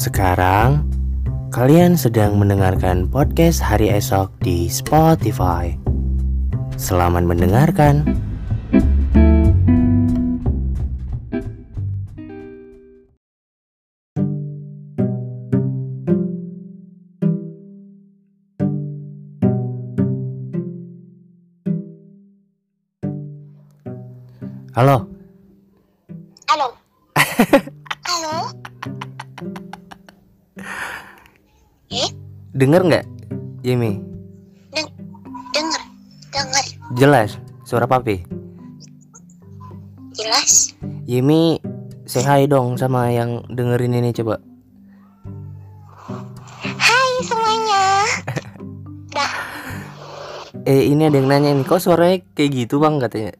Sekarang, kalian sedang mendengarkan podcast hari esok di Spotify. Selamat mendengarkan. Halo, denger nggak, Jimmy? deng denger, denger, Jelas, suara papi. jelas. Yemi, say hi dong sama yang dengerin ini coba. Hai semuanya. Dah, Eh ini ada yang nanya nih, kok suaranya kayak gitu bang katanya.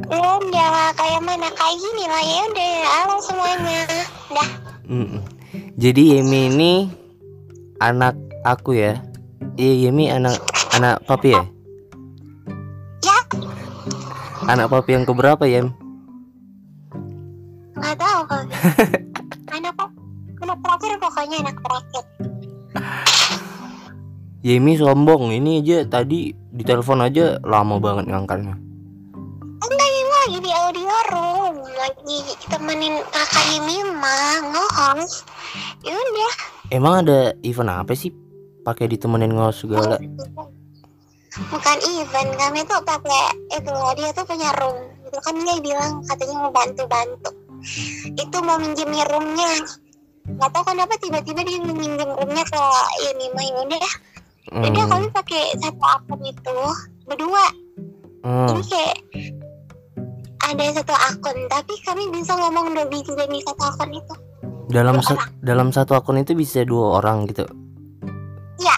ya udah kayak mana kayak gini lah ya udah. Halo semuanya. Dah, Mm-mm. Jadi Yemi ini anak aku ya. Iya Yemi anak anak papi ya. ya Anak papi yang keberapa Yem? nggak tahu kali. anak apa? Anak terakhir pokoknya anak terakhir. Yemi sombong ini aja tadi di telepon aja lama banget ngangkatnya. Enggak ini lagi di audio room lagi temenin kakaknya Mima nge-host. Ya udah. Emang ada event apa sih? Pakai ditemenin ngos segala. bukan event kami tuh pakai itu dia tuh punya room. Itu kan dia bilang katanya mau bantu bantu itu mau minjemin roomnya. Nggak tahu kenapa tiba-tiba dia minjem roomnya ke ini udah. Hmm, kami pakai satu akun itu berdua. Hmm. jadi kayak ada satu akun tapi kami bisa ngomong dua biji dari satu akun itu Dalam sa- dalam satu akun itu bisa dua orang gitu. Iya.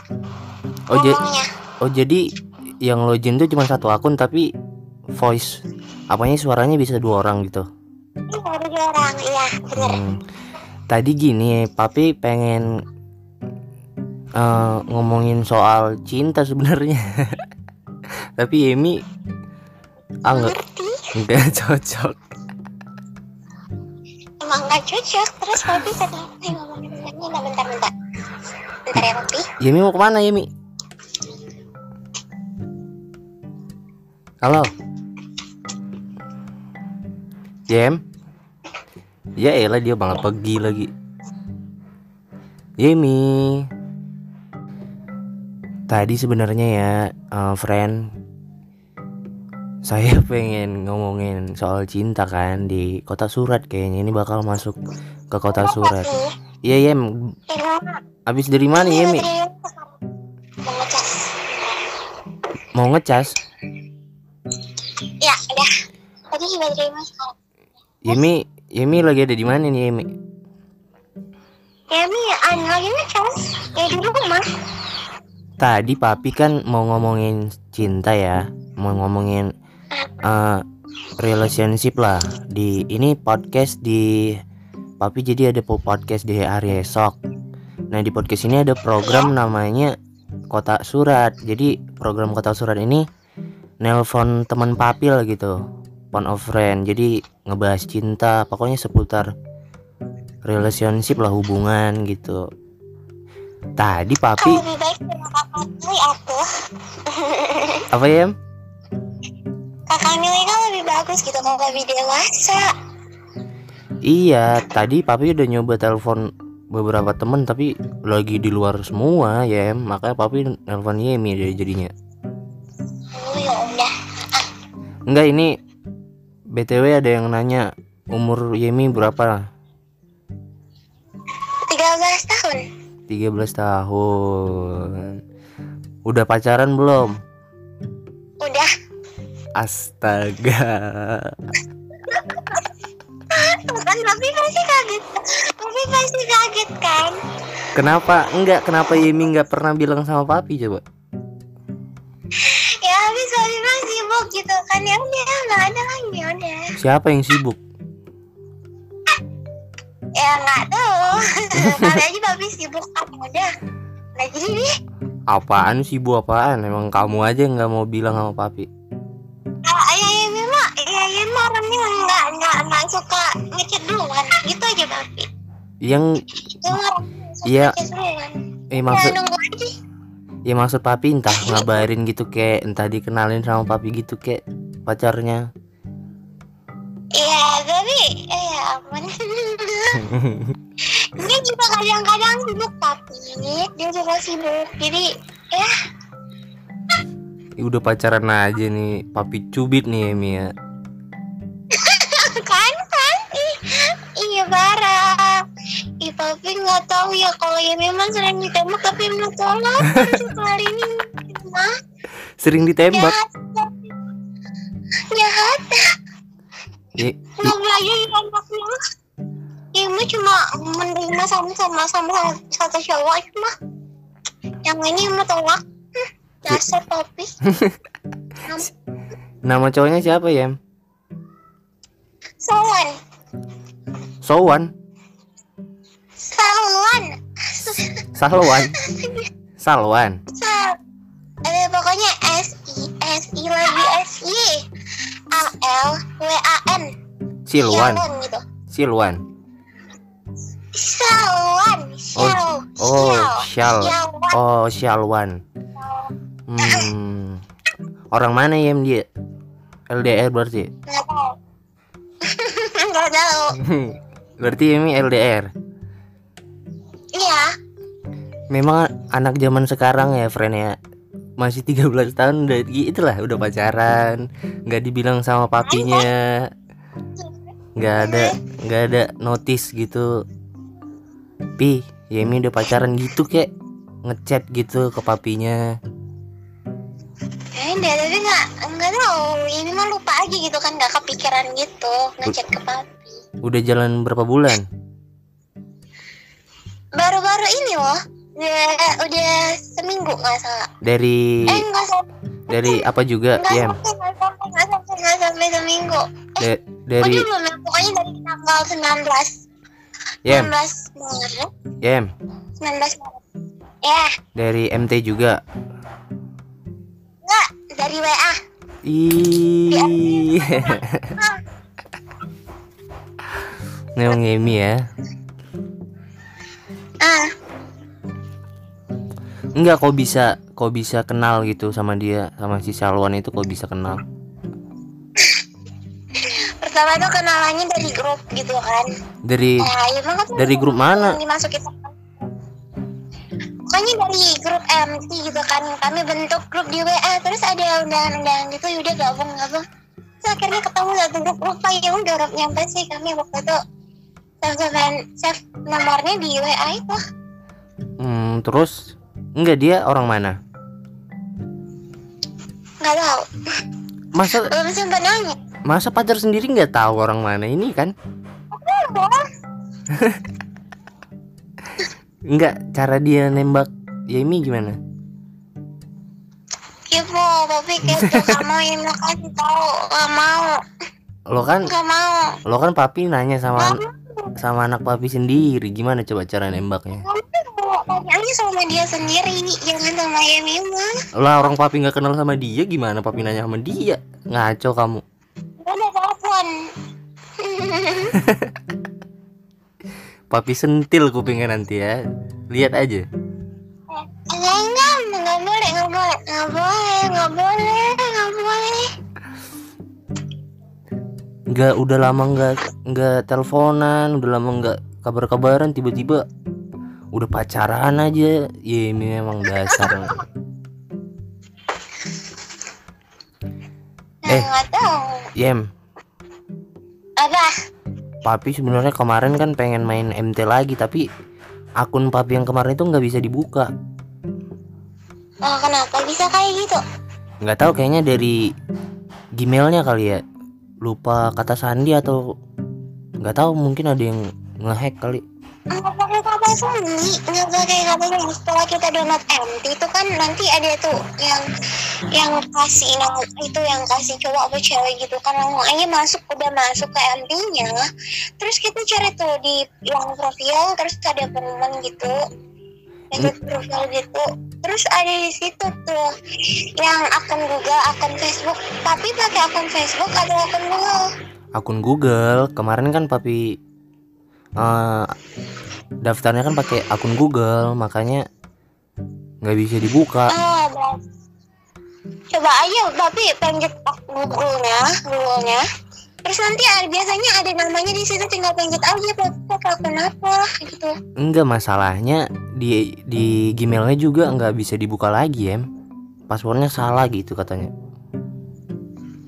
Oh, ja- ngomongnya oh jadi yang login tuh cuma satu akun tapi voice apanya suaranya bisa dua orang gitu. baru dua orang iya bener Hmm. Tadi gini, papi pengen eh, ngomongin soal cinta sebenarnya. Tapi Emi ah nggak cocok. Emang nggak cocok terus papi kenapa ngomongin ini bentar bentar bentar ya papi Yemi mau ke mana Yemi? Halo. Yem. Ya elah dia banget pergi lagi. Yemi. Tadi sebenarnya ya, eh, friend, saya pengen ngomongin soal cinta kan di kota surat. Kayaknya ini bakal masuk ke kota surat. Iya ini abis dari mana Yemi? mau ngecas. Mau ngecas? ya udah. Tadi baterai mas sekarang. Yemi, Yemi lagi ada di mana nih Yemi? ya mi anu lagi ngecas. Ya di rumah. Tadi papi kan mau ngomongin cinta ya, mau ngomongin eh, relationship lah di ini podcast di papi jadi ada po- podcast di hari esok. Nah di podcast ini ada program namanya Kota Surat. Jadi program Kota Surat ini nelpon teman papi lah gitu, phone of friend. Jadi ngebahas cinta, pokoknya seputar relationship lah hubungan gitu. Tadi papi lebih baik apa ya? Kakak Mili kan lebih bagus gitu kalau lebih dewasa Iya, tadi papi udah nyoba telepon beberapa temen tapi lagi di luar semua ya, Em. makanya papi nelpon Yemi deh jadinya. oh ya udah Enggak ini BTW ada yang nanya umur Yemi berapa? 13 tahun 13 tahun. Udah pacaran belum? Astaga. papi pasti kaget papi pasti kaget kan Kenapa? Enggak, kenapa Yemi nggak pernah bilang sama papi coba? ya habis papi mah sibuk gitu kan ya udah nggak ada lagi ya udah Siapa yang sibuk? ya nggak tahu kali aja papi sibuk ya udah deh Apaan sibuk apaan? Emang kamu aja yang nggak mau bilang sama papi? Yang Iya. seruan. eh maksud ya maksud papi entah ngabarin gitu kayak entah dikenalin sama papi gitu kayak pacarnya Iya, tapi eh ya ampun. dia juga kadang-kadang sibuk tapi dia juga sibuk. Jadi ya udah pacaran aja nih papi cubit nih Emi ya kan tapi nggak tahu ya kalau ya memang sering ditembak tapi nggak tolong kali ini. Mah sering ditembak? Jahat. Jahat. Nggak belajar ditembaknya ya mah? Cuma menerima sama sama sama satu cowok cuma yang ini mah tolak. Dasar topi nama cowoknya siapa ya Sowan. Sowan Salwan. Salwan. Sal eh, pokoknya S I S I lagi S Y A L W A N. Silwan. Shalwan gitu. Silwan. Salwan. Shal oh Syal Shalwan oh Syalwan hmm. Orang mana ya dia LDR berarti? Nggak tahu. Berarti Emi LDR memang anak zaman sekarang ya friend ya. Masih 13 tahun udah itulah udah pacaran. Nggak dibilang sama papinya. Nggak ada nggak ada notice gitu. Pi Yemi udah pacaran gitu kek. Ngechat gitu ke papinya. Eh dia tapi nggak nggak tahu. Ini mah lupa aja gitu kan nggak kepikiran gitu. Ngechat ke papi. Udah jalan berapa bulan? Baru-baru ini loh udah udah seminggu nggak salah. Dari eh nggak salah. dari apa juga nggak sampai nggak sampai nggak sampai nggak sampai seminggu. Da- Oh, dari dia belum ya? pokoknya dari tanggal 19 Yem. 19 Maret. Yem. 19 Maret. Ya. Dari MT juga. Enggak dari WA Ih. Memang Yemi ya. ah Enggak kok bisa kok bisa kenal gitu sama dia sama si Salwan itu kok bisa kenal. pertama tuh kenalannya dari grup gitu kan. Dari nah, ya kan dari grup mana? dimasukin. Pokoknya dari grup MT gitu kan. Kami bentuk grup di WA terus ada undangan-undangan gitu yaudah gabung gabung. Terus akhirnya ketemu satu grup. Lupa ya udah grup nyampe sih kami waktu itu. Save save nomornya di WA itu. Hmm, terus enggak dia orang mana? nggak tahu Masa belum sempat nanya masa pacar sendiri nggak tahu orang mana ini kan? Enggak, cara dia nembak Yemi gimana? Ibu, tapi kamu yang mau kasih tahu nggak mau Lo kan nggak mau lo kan papi nanya sama mau. Sama anak papi sendiri gimana coba cara nembaknya? Tanyanya sama dia sendiri, jangan sama Yemi mah. Lah orang papi nggak kenal sama dia gimana papi nanya sama dia? Ngaco kamu. Telepon. Papi sentil kupingnya nanti ya. Lihat aja. Enggak, enggak, enggak boleh, enggak boleh, enggak boleh, enggak boleh, enggak boleh. Nggak udah lama nggak nggak teleponan, udah lama nggak kabar-kabaran tiba-tiba udah pacaran aja. Ya ini memang dasar. Nah, Eh. Yem, Apa? papi sebenarnya kemarin kan pengen main MT lagi tapi akun papi yang kemarin itu nggak bisa dibuka. Oh, kenapa bisa kayak gitu? Nggak tahu kayaknya dari Gmailnya kali ya. Lupa kata sandi atau nggak tahu mungkin ada yang ngehack kali. Enggak pakai kata sandi, enggak pakai kata sandi. Setelah kita download MT itu kan nanti ada tuh yang yang kasih nama itu yang kasih cowok atau cewek gitu kan langsung aja masuk udah masuk ke MT-nya terus kita cari tuh di yang profil terus ada pengumuman gitu yang profil gitu terus ada di situ tuh yang akun Google akun Facebook tapi pakai akun Facebook atau akun Google akun Google kemarin kan papi eh daftarnya kan pakai akun Google makanya nggak bisa dibuka Oh. Coba aja tapi pencet Google-nya, Google-nya. Terus nanti biasanya ada namanya di situ tinggal pencet aja apa akun apa gitu. enggak masalahnya di di Gmailnya juga nggak bisa dibuka lagi em. Passwordnya salah gitu katanya.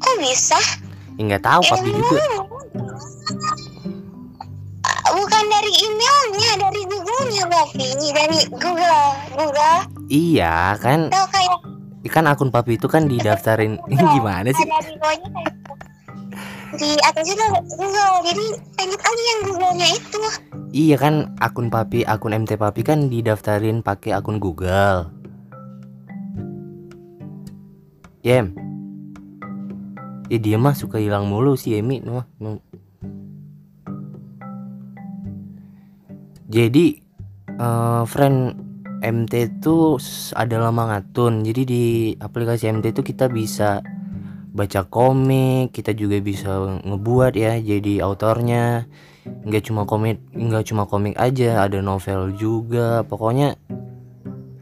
Kok bisa? ya, nggak tahu papi juga. Ah, Bukan dari emailnya, dari Google-nya Bapi, dari Google, Google. iya kan Tuh kayak kan akun papi itu kan didaftarin. Gimana sih? ada di atasnya tuh Google, jadi pencet aja yang Google-nya itu. Iya kan akun papi, akun MT papi kan didaftarin pakai akun Google. Yem. Ya dia mah suka hilang mulu si Emi mah. Jadi eh, friend MT itu adalah mangatun. Jadi di aplikasi MT itu kita bisa baca komik, kita juga bisa ngebuat ya jadi autornya. Nggak cuma komik nggak cuma komik aja ada novel juga. Pokoknya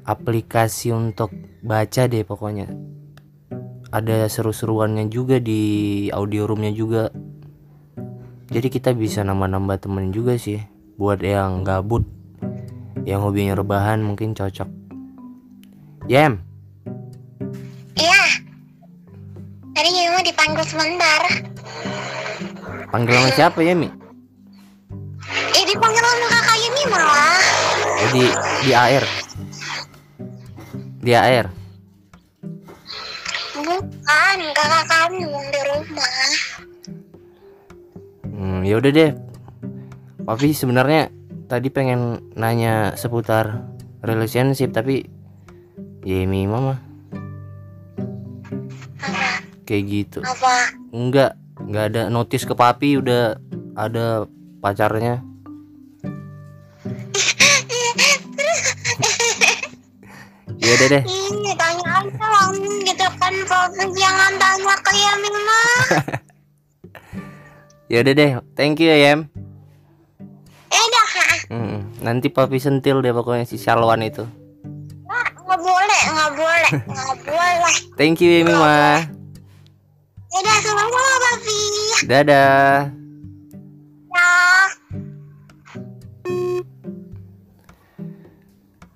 aplikasi untuk baca deh pokoknya. Ada seru-seruannya juga di audio roomnya juga. Jadi kita bisa nambah-nambah temen juga sih buat yang gabut yang hobinya rebahan mungkin cocok. Yem! Iya. Dipanggil sebentar. panggil sama siapa Yemi Eh dipanggil sama kakak ini malah. oh, di di AR di AR Bukan, kakak kamu di rumah. Hmm, ya udah deh. Papi sebenarnya tadi pengen nanya seputar relationship tapi Yemi mama Apa? Kayak gitu. Apa? Enggak, enggak ada notice ke papi udah ada pacarnya. ya udah deh. Ini tanya aja lang gitu kan Papi jangan tanya ke Yamin mah. Ya udah deh. Thank you ya Yem. Eh dah, Hmm, nanti papi sentil deh pokoknya si Shalwan itu. nggak nggak boleh, nggak boleh, nggak boleh. Thank you Yemi mah. Eh dah, sama-sama Papi. Dadah. Ya.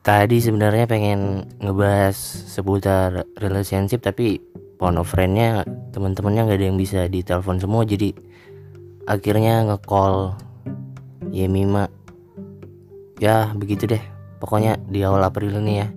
Tadi sebenarnya pengen ngebahas seputar relationship tapi phone of friend-nya teman-temannya nggak ada yang bisa ditelepon semua jadi akhirnya nge-call Yemima. Ya begitu deh. Pokoknya di awal April ini ya.